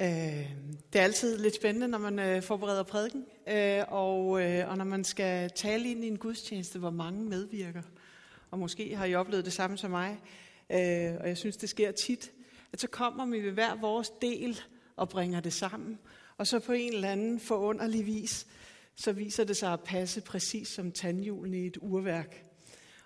Øh, det er altid lidt spændende, når man øh, forbereder prædiken, øh, og, øh, og når man skal tale ind i en gudstjeneste, hvor mange medvirker. Og måske har I oplevet det samme som mig, øh, og jeg synes, det sker tit, at så kommer vi ved hver vores del og bringer det sammen, og så på en eller anden forunderlig vis, så viser det sig at passe præcis som tandhjulene i et urværk.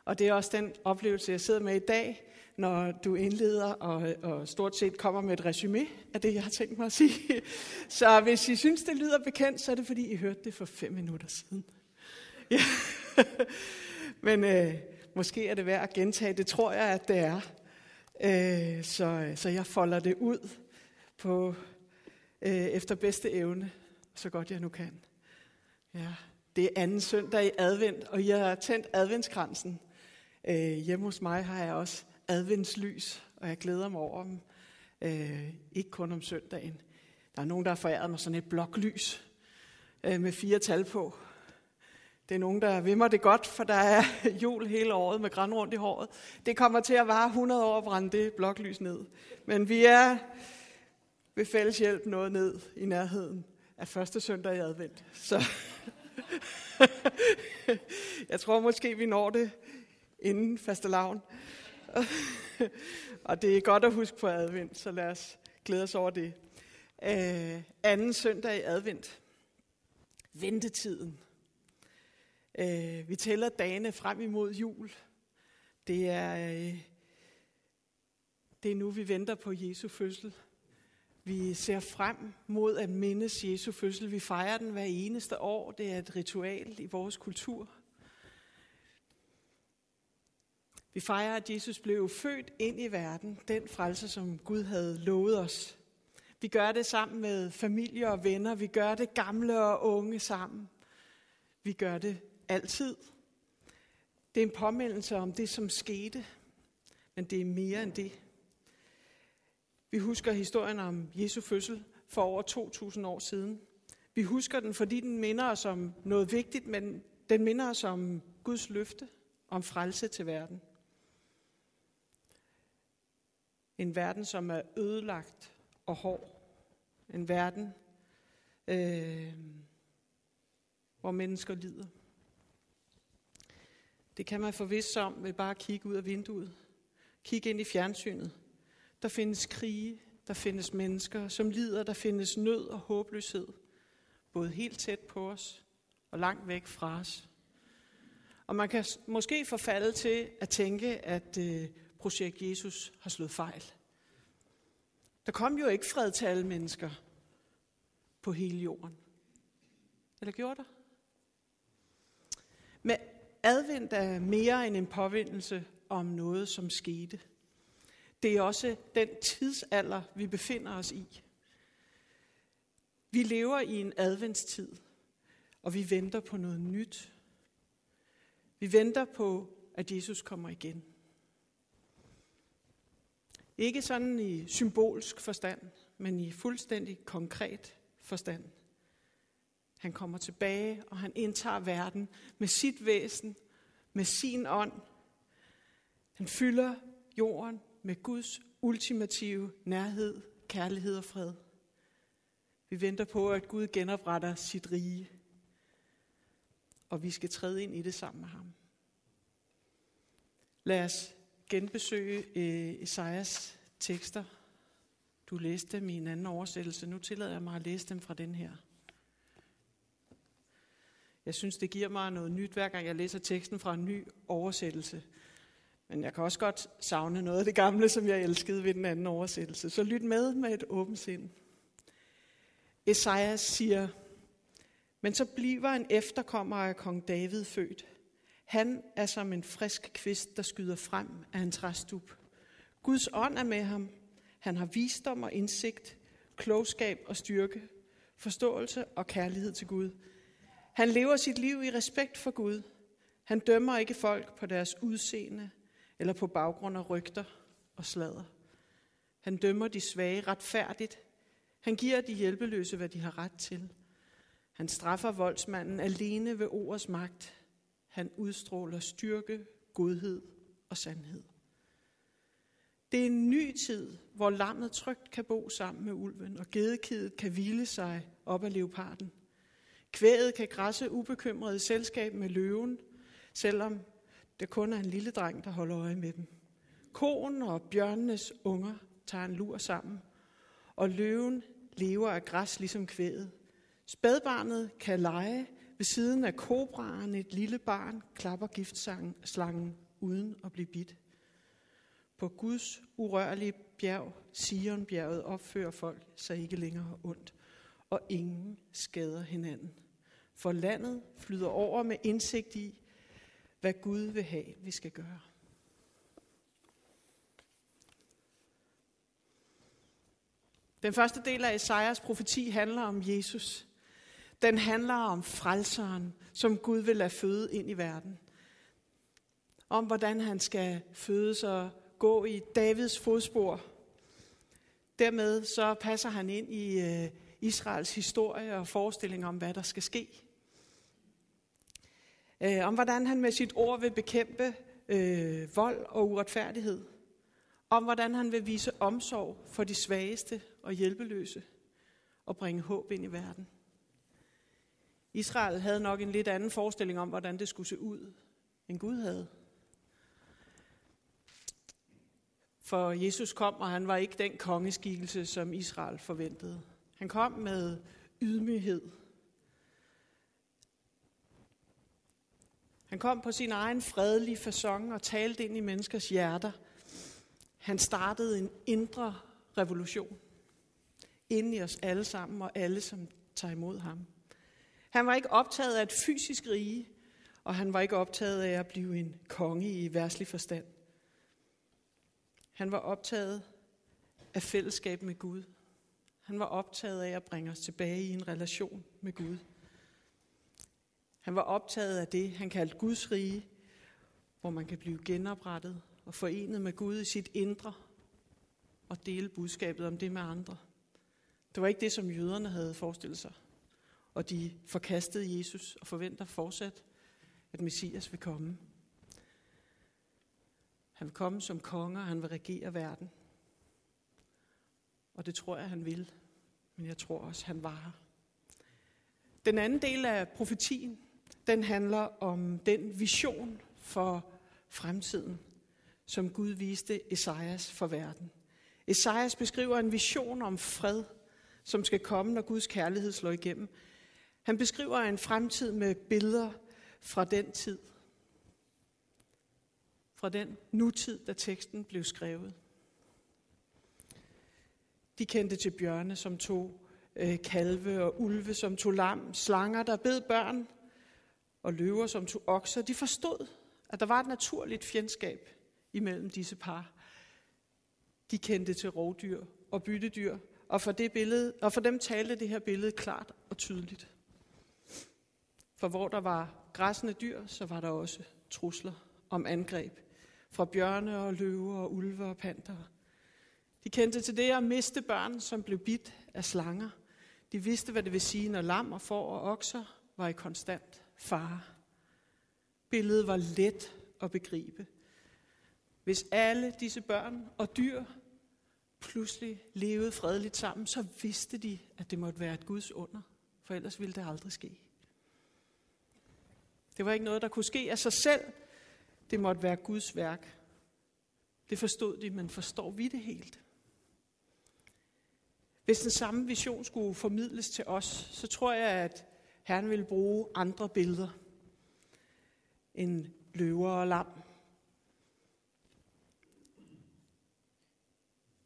Og det er også den oplevelse, jeg sidder med i dag, når du indleder og, og stort set kommer med et resume af det, jeg har tænkt mig at sige. Så hvis I synes, det lyder bekendt, så er det fordi, I hørte det for fem minutter siden. Ja. Men øh, måske er det værd at gentage. Det tror jeg, at det er. Øh, så, så jeg folder det ud på øh, efter bedste evne, så godt jeg nu kan. Ja, det er anden søndag i advent, og jeg har tændt adventskransen. Øh, hjemme hos mig har jeg også adventslys, og jeg glæder mig over dem. Øh, ikke kun om søndagen. Der er nogen, der har foræret mig sådan et bloklys øh, med fire tal på. Det er nogen, der vil mig det godt, for der er jul hele året med græn rundt i håret. Det kommer til at vare 100 år at brænde det bloklys ned. Men vi er ved fælles hjælp noget ned i nærheden af første søndag i advent. Så jeg tror måske, vi når det inden faste lavn. og det er godt at huske på advent, så lad os glæde os over det. Øh, anden søndag i advent. Ventetiden. Øh, vi tæller dagene frem imod jul. Det er, øh, det er nu, vi venter på Jesu fødsel. Vi ser frem mod at mindes Jesu fødsel. Vi fejrer den hver eneste år. Det er et ritual i vores kultur. Vi fejrer, at Jesus blev født ind i verden, den frelse, som Gud havde lovet os. Vi gør det sammen med familie og venner. Vi gør det gamle og unge sammen. Vi gør det altid. Det er en påmindelse om det, som skete, men det er mere end det. Vi husker historien om Jesu fødsel for over 2000 år siden. Vi husker den, fordi den minder os om noget vigtigt, men den minder os om Guds løfte om frelse til verden. En verden, som er ødelagt og hård. En verden, øh, hvor mennesker lider. Det kan man forvisse om ved bare at kigge ud af vinduet. Kig ind i fjernsynet. Der findes krige, der findes mennesker, som lider, der findes nød og håbløshed. Både helt tæt på os og langt væk fra os. Og man kan måske forfalde til at tænke, at øh, projekt Jesus har slået fejl. Der kom jo ikke fred til alle mennesker på hele jorden. Eller gjorde der? Men advent er mere end en påvindelse om noget, som skete. Det er også den tidsalder, vi befinder os i. Vi lever i en adventstid, og vi venter på noget nyt. Vi venter på, at Jesus kommer igen. Ikke sådan i symbolsk forstand, men i fuldstændig konkret forstand. Han kommer tilbage, og han indtager verden med sit væsen, med sin ånd. Han fylder jorden med Guds ultimative nærhed, kærlighed og fred. Vi venter på, at Gud genopretter sit rige, og vi skal træde ind i det sammen med ham. Lad os genbesøge øh, Esajas tekster. Du læste dem i en anden oversættelse. Nu tillader jeg mig at læse dem fra den her. Jeg synes, det giver mig noget nyt, hver gang jeg læser teksten fra en ny oversættelse. Men jeg kan også godt savne noget af det gamle, som jeg elskede ved den anden oversættelse. Så lyt med med et åbent sind. Esajas siger, men så bliver en efterkommer af kong David født. Han er som en frisk kvist, der skyder frem af en træstup. Guds ånd er med ham. Han har visdom og indsigt, klogskab og styrke, forståelse og kærlighed til Gud. Han lever sit liv i respekt for Gud. Han dømmer ikke folk på deres udseende eller på baggrund af rygter og slader. Han dømmer de svage retfærdigt. Han giver de hjælpeløse, hvad de har ret til. Han straffer voldsmanden alene ved ordets magt. Han udstråler styrke, godhed og sandhed. Det er en ny tid, hvor lammet trygt kan bo sammen med ulven, og gedekidet kan hvile sig op af leoparden. Kvæget kan græsse ubekymret i selskab med løven, selvom det kun er en lille dreng, der holder øje med dem. Koen og bjørnenes unger tager en lur sammen, og løven lever af græs ligesom kvædet. Spædbarnet kan lege ved siden af kobraen, et lille barn klapper giftslangen uden at blive bidt. På Guds urørlige bjerg, Sionbjerget, opfører folk sig ikke længere ondt, og ingen skader hinanden. For landet flyder over med indsigt i, hvad Gud vil have, vi skal gøre. Den første del af Esajas profeti handler om Jesus. Den handler om frelseren, som Gud vil lade føde ind i verden. Om hvordan han skal fødes og gå i Davids fodspor. Dermed så passer han ind i øh, Israels historie og forestilling om, hvad der skal ske. Øh, om hvordan han med sit ord vil bekæmpe øh, vold og uretfærdighed. Om hvordan han vil vise omsorg for de svageste og hjælpeløse og bringe håb ind i verden. Israel havde nok en lidt anden forestilling om, hvordan det skulle se ud, end Gud havde. For Jesus kom, og han var ikke den kongeskikkelse, som Israel forventede. Han kom med ydmyghed. Han kom på sin egen fredelige façon og talte ind i menneskers hjerter. Han startede en indre revolution. inde i os alle sammen og alle, som tager imod ham. Han var ikke optaget af et fysisk rige, og han var ikke optaget af at blive en konge i værslig forstand. Han var optaget af fællesskab med Gud. Han var optaget af at bringe os tilbage i en relation med Gud. Han var optaget af det, han kaldte Guds rige, hvor man kan blive genoprettet og forenet med Gud i sit indre og dele budskabet om det med andre. Det var ikke det, som jøderne havde forestillet sig. Og de forkastede Jesus og forventer fortsat, at Messias vil komme. Han vil komme som konge, og han vil regere verden. Og det tror jeg, han vil. Men jeg tror også, han var her. Den anden del af profetien, den handler om den vision for fremtiden, som Gud viste Esajas for verden. Esajas beskriver en vision om fred, som skal komme, når Guds kærlighed slår igennem. Han beskriver en fremtid med billeder fra den tid, fra den nutid, da teksten blev skrevet. De kendte til bjørne, som tog øh, kalve og ulve, som tog lam, slanger, der bed børn, og løver, som tog okser. De forstod, at der var et naturligt fjendskab imellem disse par. De kendte til rovdyr og byttedyr, og for, det billede, og for dem talte det her billede klart og tydeligt. For hvor der var græssende dyr, så var der også trusler om angreb fra bjørne og løver og ulve og panter. De kendte til det at miste børn, som blev bidt af slanger. De vidste, hvad det vil sige, når lam og får og okser var i konstant fare. Billedet var let at begribe. Hvis alle disse børn og dyr pludselig levede fredeligt sammen, så vidste de, at det måtte være et Guds under, for ellers ville det aldrig ske. Det var ikke noget, der kunne ske af sig selv. Det måtte være Guds værk. Det forstod de, men forstår vi det helt? Hvis den samme vision skulle formidles til os, så tror jeg, at Herren vil bruge andre billeder end løver og lam.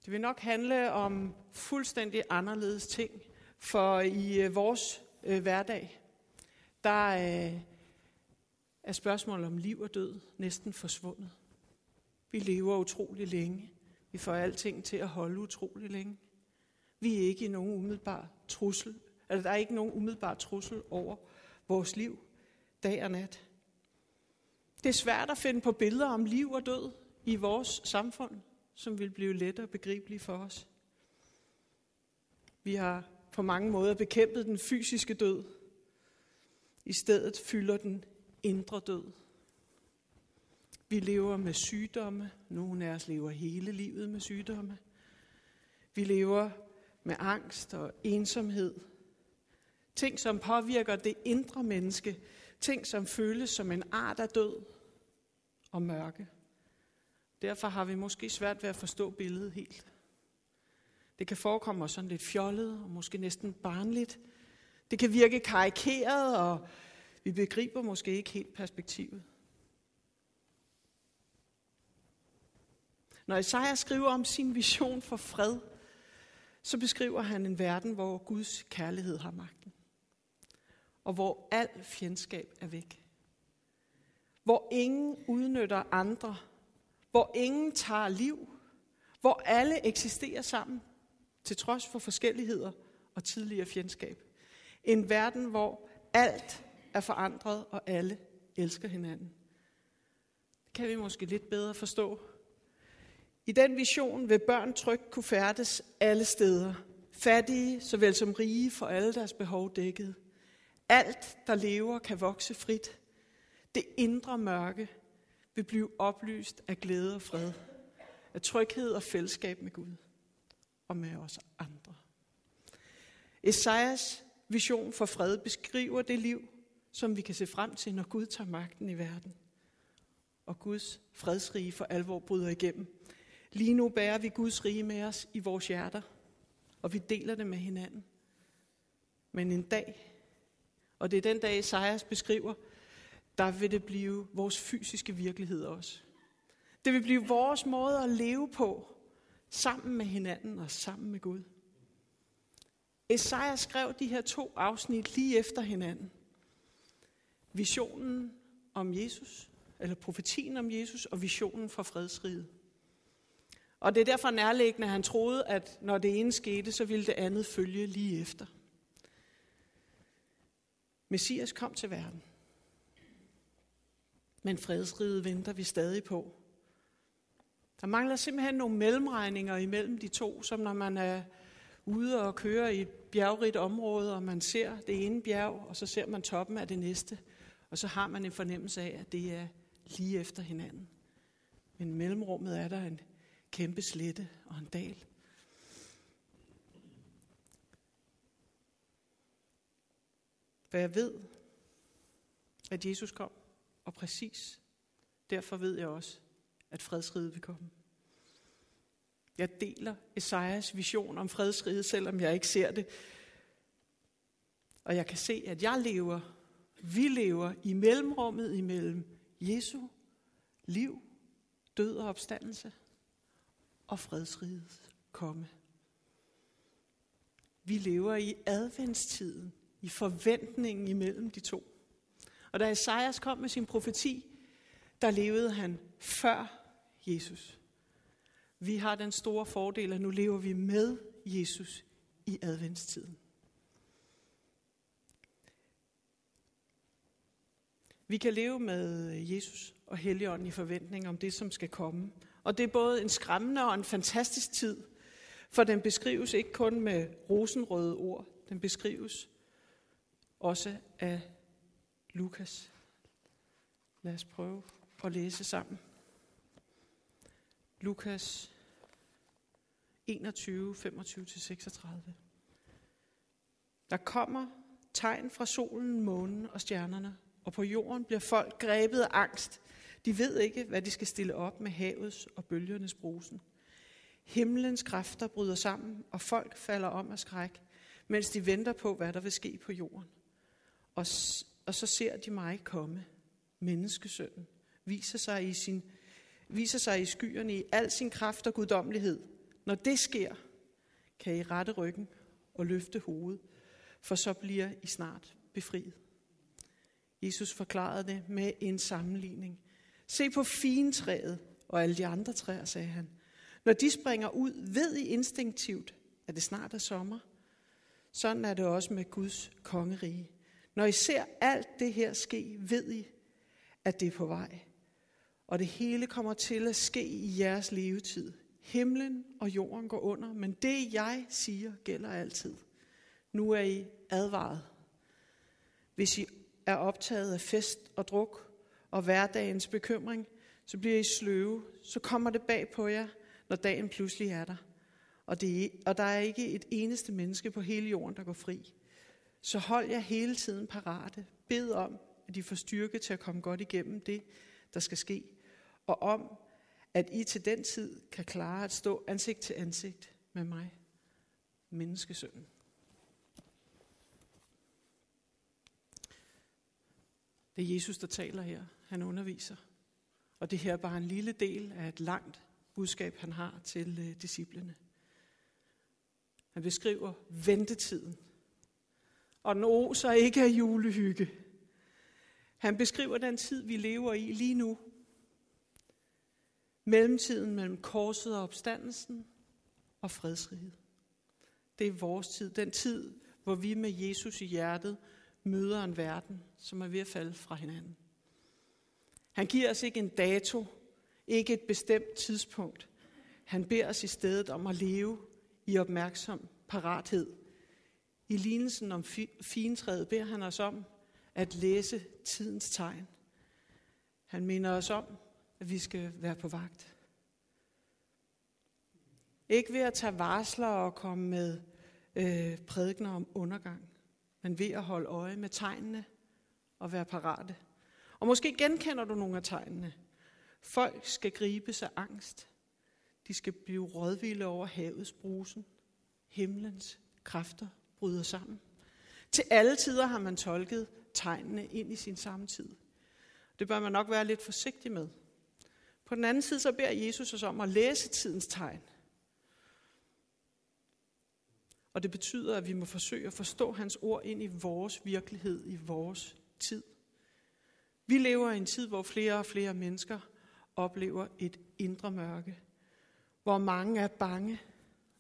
Det vil nok handle om fuldstændig anderledes ting, for i øh, vores øh, hverdag, der øh, er spørgsmålet om liv og død næsten forsvundet. Vi lever utrolig længe. Vi får alting til at holde utrolig længe. Vi er ikke i nogen umiddelbar trussel, eller der er ikke nogen umiddelbar trussel over vores liv, dag og nat. Det er svært at finde på billeder om liv og død i vores samfund, som vil blive let og begribelige for os. Vi har på mange måder bekæmpet den fysiske død. I stedet fylder den indre død. Vi lever med sygdomme. Nogle af os lever hele livet med sygdomme. Vi lever med angst og ensomhed. Ting, som påvirker det indre menneske. Ting, som føles som en art af død og mørke. Derfor har vi måske svært ved at forstå billedet helt. Det kan forekomme os sådan lidt fjollet og måske næsten barnligt. Det kan virke karikeret, og vi begriber måske ikke helt perspektivet. Når Isaiah skriver om sin vision for fred, så beskriver han en verden, hvor Guds kærlighed har magten. Og hvor al fjendskab er væk. Hvor ingen udnytter andre. Hvor ingen tager liv. Hvor alle eksisterer sammen, til trods for forskelligheder og tidligere fjendskab. En verden, hvor alt er forandret, og alle elsker hinanden. Det kan vi måske lidt bedre forstå. I den vision vil børn trygt kunne færdes alle steder. Fattige såvel som rige for alle deres behov dækket. Alt, der lever, kan vokse frit. Det indre mørke vil blive oplyst af glæde og fred, af tryghed og fællesskab med Gud og med os andre. Esajas vision for fred beskriver det liv, som vi kan se frem til, når Gud tager magten i verden. Og Guds fredsrige for alvor bryder igennem. Lige nu bærer vi Guds rige med os i vores hjerter, og vi deler det med hinanden. Men en dag, og det er den dag, Esajas beskriver, der vil det blive vores fysiske virkelighed også. Det vil blive vores måde at leve på, sammen med hinanden og sammen med Gud. Esajas skrev de her to afsnit lige efter hinanden. Visionen om Jesus, eller profetien om Jesus, og visionen for fredsriget. Og det er derfor nærliggende, at han troede, at når det ene skete, så ville det andet følge lige efter. Messias kom til verden. Men fredsriget venter vi stadig på. Der mangler simpelthen nogle mellemregninger imellem de to, som når man er ude og kører i et bjergrigt område, og man ser det ene bjerg, og så ser man toppen af det næste, og så har man en fornemmelse af, at det er lige efter hinanden. Men mellemrummet er der en kæmpe slette og en dal. For jeg ved, at Jesus kom, og præcis derfor ved jeg også, at fredsriget vil komme. Jeg deler Esajas vision om fredsriget, selvom jeg ikke ser det. Og jeg kan se, at jeg lever, vi lever i mellemrummet imellem Jesu liv, død og opstandelse og fredsriget komme. Vi lever i adventstiden, i forventningen imellem de to. Og da Esajas kom med sin profeti, der levede han før Jesus. Vi har den store fordel, at nu lever vi med Jesus i adventstiden. Vi kan leve med øh, Jesus og Helligånden i forventning om det, som skal komme. Og det er både en skræmmende og en fantastisk tid, for den beskrives ikke kun med rosenrøde ord, den beskrives også af Lukas. Lad os prøve at læse sammen. Lukas 21, 25-36. Der kommer tegn fra solen, månen og stjernerne, og på jorden bliver folk grebet af angst. De ved ikke, hvad de skal stille op med havets og bølgernes brusen. Himlens kræfter bryder sammen, og folk falder om af skræk, mens de venter på, hvad der vil ske på jorden. Og, og så ser de mig komme, menneskesønnen, viser sig i sin viser sig i skyerne i al sin kraft og guddommelighed. Når det sker, kan I rette ryggen og løfte hovedet, for så bliver I snart befriet. Jesus forklarede det med en sammenligning. Se på fintræet og alle de andre træer, sagde han. Når de springer ud, ved I instinktivt, at det snart er sommer. Sådan er det også med Guds kongerige. Når I ser alt det her ske, ved I, at det er på vej og det hele kommer til at ske i jeres levetid. Himlen og jorden går under, men det jeg siger gælder altid. Nu er I advaret. Hvis I er optaget af fest og druk og hverdagens bekymring, så bliver I sløve, så kommer det bag på jer, når dagen pludselig er der. Og, det, og der er ikke et eneste menneske på hele jorden, der går fri. Så hold jer hele tiden parate. Bed om, at I får styrke til at komme godt igennem det, der skal ske. Og om, at I til den tid kan klare at stå ansigt til ansigt med mig, menneskesønnen. Det er Jesus, der taler her. Han underviser. Og det her er bare en lille del af et langt budskab, han har til øh, disciplene. Han beskriver ventetiden. Og den oser ikke af julehygge. Han beskriver den tid, vi lever i lige nu. Mellemtiden mellem korset og opstandelsen og fredsriget. Det er vores tid. Den tid, hvor vi med Jesus i hjertet møder en verden, som er ved at falde fra hinanden. Han giver os ikke en dato, ikke et bestemt tidspunkt. Han beder os i stedet om at leve i opmærksom parathed. I lignelsen om fintræet beder han os om at læse tidens tegn. Han minder os om, at vi skal være på vagt. Ikke ved at tage varsler og komme med øh, prædikner om undergang, men ved at holde øje med tegnene og være parate. Og måske genkender du nogle af tegnene. Folk skal gribes af angst. De skal blive rådvilde over havets brusen. Himlens kræfter bryder sammen. Til alle tider har man tolket tegnene ind i sin samtid. Det bør man nok være lidt forsigtig med. På den anden side så beder Jesus os om at læse tidens tegn. Og det betyder, at vi må forsøge at forstå hans ord ind i vores virkelighed, i vores tid. Vi lever i en tid, hvor flere og flere mennesker oplever et indre mørke. Hvor mange er bange.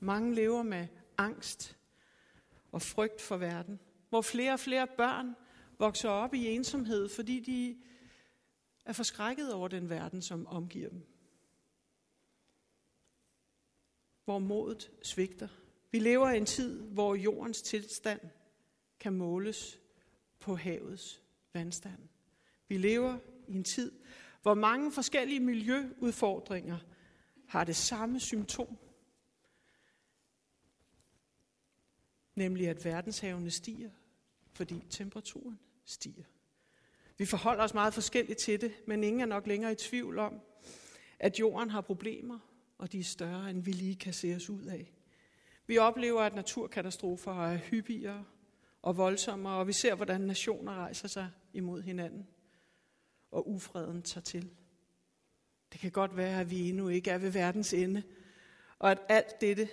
Mange lever med angst og frygt for verden. Hvor flere og flere børn vokser op i ensomhed, fordi de er forskrækket over den verden, som omgiver dem. Hvor modet svigter. Vi lever i en tid, hvor jordens tilstand kan måles på havets vandstand. Vi lever i en tid, hvor mange forskellige miljøudfordringer har det samme symptom, nemlig at verdenshavene stiger, fordi temperaturen stiger. Vi forholder os meget forskelligt til det, men ingen er nok længere i tvivl om, at jorden har problemer, og de er større, end vi lige kan se os ud af. Vi oplever, at naturkatastrofer er hyppigere og voldsommere, og vi ser, hvordan nationer rejser sig imod hinanden, og ufreden tager til. Det kan godt være, at vi endnu ikke er ved verdens ende, og at alt dette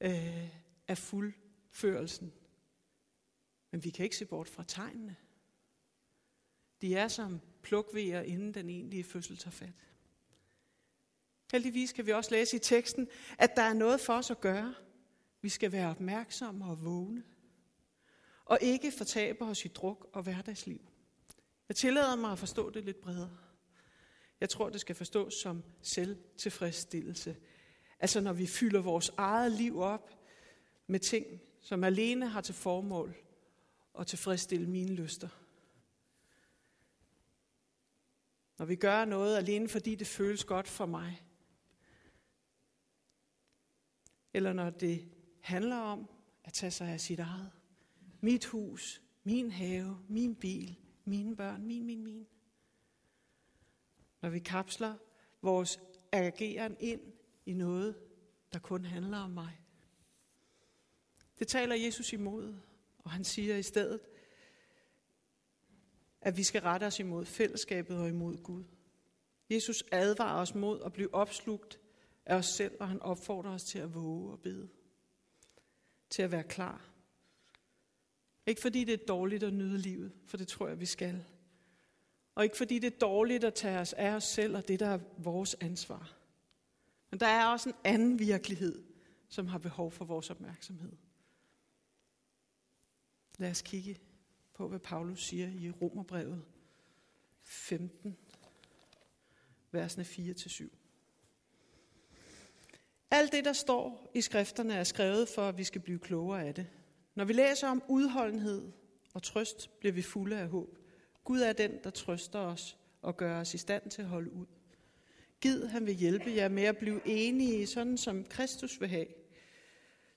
øh, er fuldførelsen. Men vi kan ikke se bort fra tegnene. De er som plukvejer, inden den egentlige fødsel tager fat. Heldigvis kan vi også læse i teksten, at der er noget for os at gøre. Vi skal være opmærksomme og vågne. Og ikke fortabe os i druk og hverdagsliv. Jeg tillader mig at forstå det lidt bredere. Jeg tror, det skal forstås som selvtilfredsstillelse. Altså når vi fylder vores eget liv op med ting, som alene har til formål at tilfredsstille mine lyster. Når vi gør noget alene, fordi det føles godt for mig. Eller når det handler om at tage sig af sit eget. Mit hus, min have, min bil, mine børn, min, min, min. Når vi kapsler vores ageren ind i noget, der kun handler om mig. Det taler Jesus imod, og han siger i stedet, at vi skal rette os imod fællesskabet og imod Gud. Jesus advarer os mod at blive opslugt af os selv, og han opfordrer os til at våge og bede. Til at være klar. Ikke fordi det er dårligt at nyde livet, for det tror jeg, vi skal. Og ikke fordi det er dårligt at tage os af os selv og det, der er vores ansvar. Men der er også en anden virkelighed, som har behov for vores opmærksomhed. Lad os kigge på, hvad Paulus siger i Romerbrevet 15, versene 4-7. Alt det, der står i skrifterne, er skrevet for, at vi skal blive klogere af det. Når vi læser om udholdenhed og trøst, bliver vi fulde af håb. Gud er den, der trøster os og gør os i stand til at holde ud. Gid han vil hjælpe jer med at blive enige, sådan som Kristus vil have.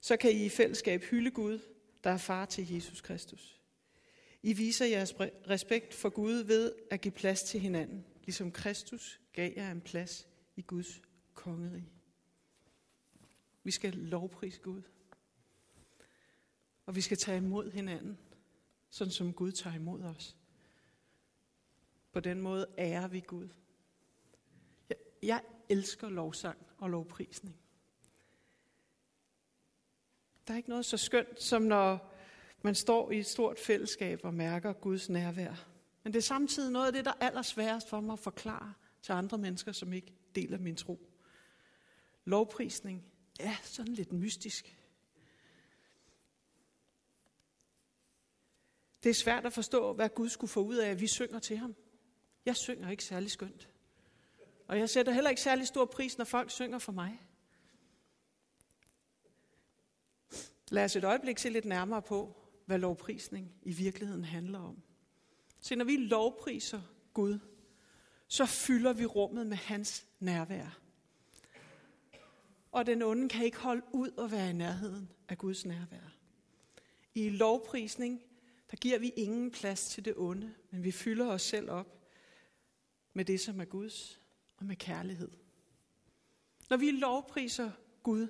Så kan I i fællesskab hylde Gud, der er far til Jesus Kristus. I viser jeres respekt for Gud ved at give plads til hinanden, ligesom Kristus gav jer en plads i Guds kongerige. Vi skal lovprise Gud. Og vi skal tage imod hinanden, sådan som Gud tager imod os. På den måde ærer vi Gud. Jeg, jeg elsker lovsang og lovprisning. Der er ikke noget så skønt, som når man står i et stort fællesskab og mærker Guds nærvær. Men det er samtidig noget af det, der er allersværest for mig at forklare til andre mennesker, som ikke deler min tro. Lovprisning er sådan lidt mystisk. Det er svært at forstå, hvad Gud skulle få ud af, at vi synger til ham. Jeg synger ikke særlig skønt. Og jeg sætter heller ikke særlig stor pris, når folk synger for mig. Lad os et øjeblik se lidt nærmere på, hvad lovprisning i virkeligheden handler om. Så når vi lovpriser Gud, så fylder vi rummet med hans nærvær. Og den onde kan ikke holde ud og være i nærheden af Guds nærvær. I lovprisning, der giver vi ingen plads til det onde, men vi fylder os selv op med det, som er Guds, og med kærlighed. Når vi lovpriser Gud,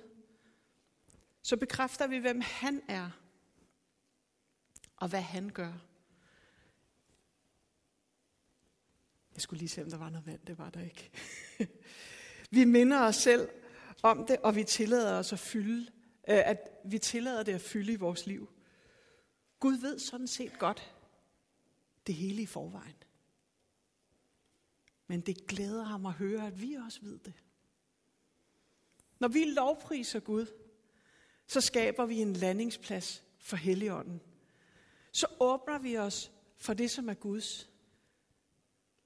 så bekræfter vi, hvem han er, og hvad han gør. Jeg skulle lige se, om der var noget vand. Det var der ikke. vi minder os selv om det, og vi tillader os at fylde, øh, at vi tillader det at fylde i vores liv. Gud ved sådan set godt det hele i forvejen. Men det glæder ham at høre, at vi også ved det. Når vi lovpriser Gud, så skaber vi en landingsplads for Helligånden. Så åbner vi os for det, som er Guds.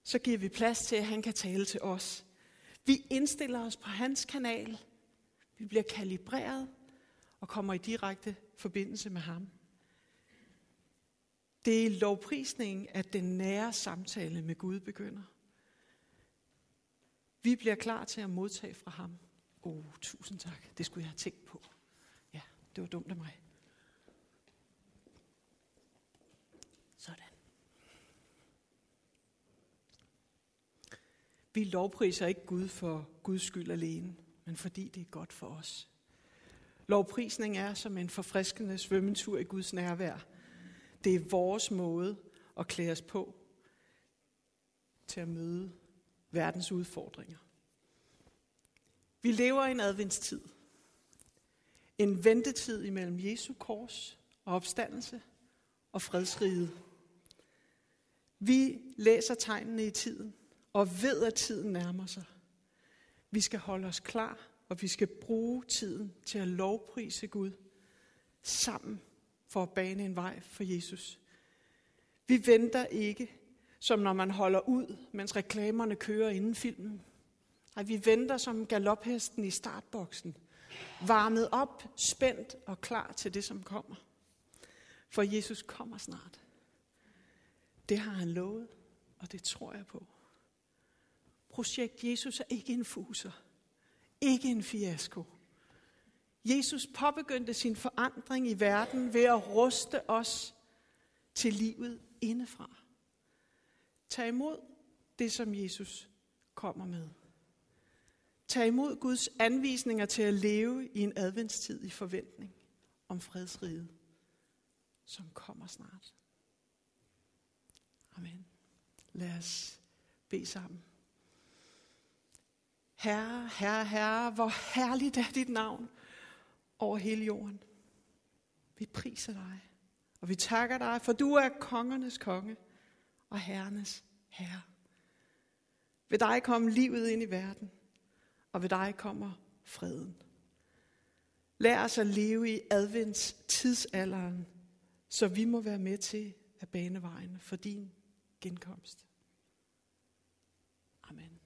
Så giver vi plads til, at han kan tale til os. Vi indstiller os på hans kanal. Vi bliver kalibreret og kommer i direkte forbindelse med ham. Det er lovprisningen, at den nære samtale med Gud begynder. Vi bliver klar til at modtage fra ham. Åh, oh, tusind tak. Det skulle jeg have tænkt på. Ja, det var dumt af mig. Sådan. Vi lovpriser ikke Gud for Guds skyld alene, men fordi det er godt for os. Lovprisning er som en forfriskende svømmetur i Guds nærvær. Det er vores måde at klæde os på til at møde verdens udfordringer. Vi lever i en adventstid. En ventetid imellem Jesu kors og opstandelse og fredsriget. Vi læser tegnene i tiden og ved, at tiden nærmer sig. Vi skal holde os klar, og vi skal bruge tiden til at lovprise Gud sammen for at bane en vej for Jesus. Vi venter ikke som når man holder ud, mens reklamerne kører inden filmen. Nej, vi venter som galophesten i startboksen, varmet op, spændt og klar til det, som kommer. For Jesus kommer snart. Det har han lovet, og det tror jeg på. Projekt Jesus er ikke en fuser, ikke en fiasko. Jesus påbegyndte sin forandring i verden ved at ruste os til livet indefra. Tag imod det, som Jesus kommer med. Tag imod Guds anvisninger til at leve i en adventstid i forventning om fredsriget, som kommer snart. Amen. Lad os bede sammen. Herre, Herre, Herre, hvor herligt er dit navn over hele jorden. Vi priser dig, og vi takker dig, for du er kongernes konge og herrenes herre. Ved dig kommer livet ind i verden, og ved dig kommer freden. Lær os at leve i advents tidsalderen, så vi må være med til at bane vejen for din genkomst. Amen.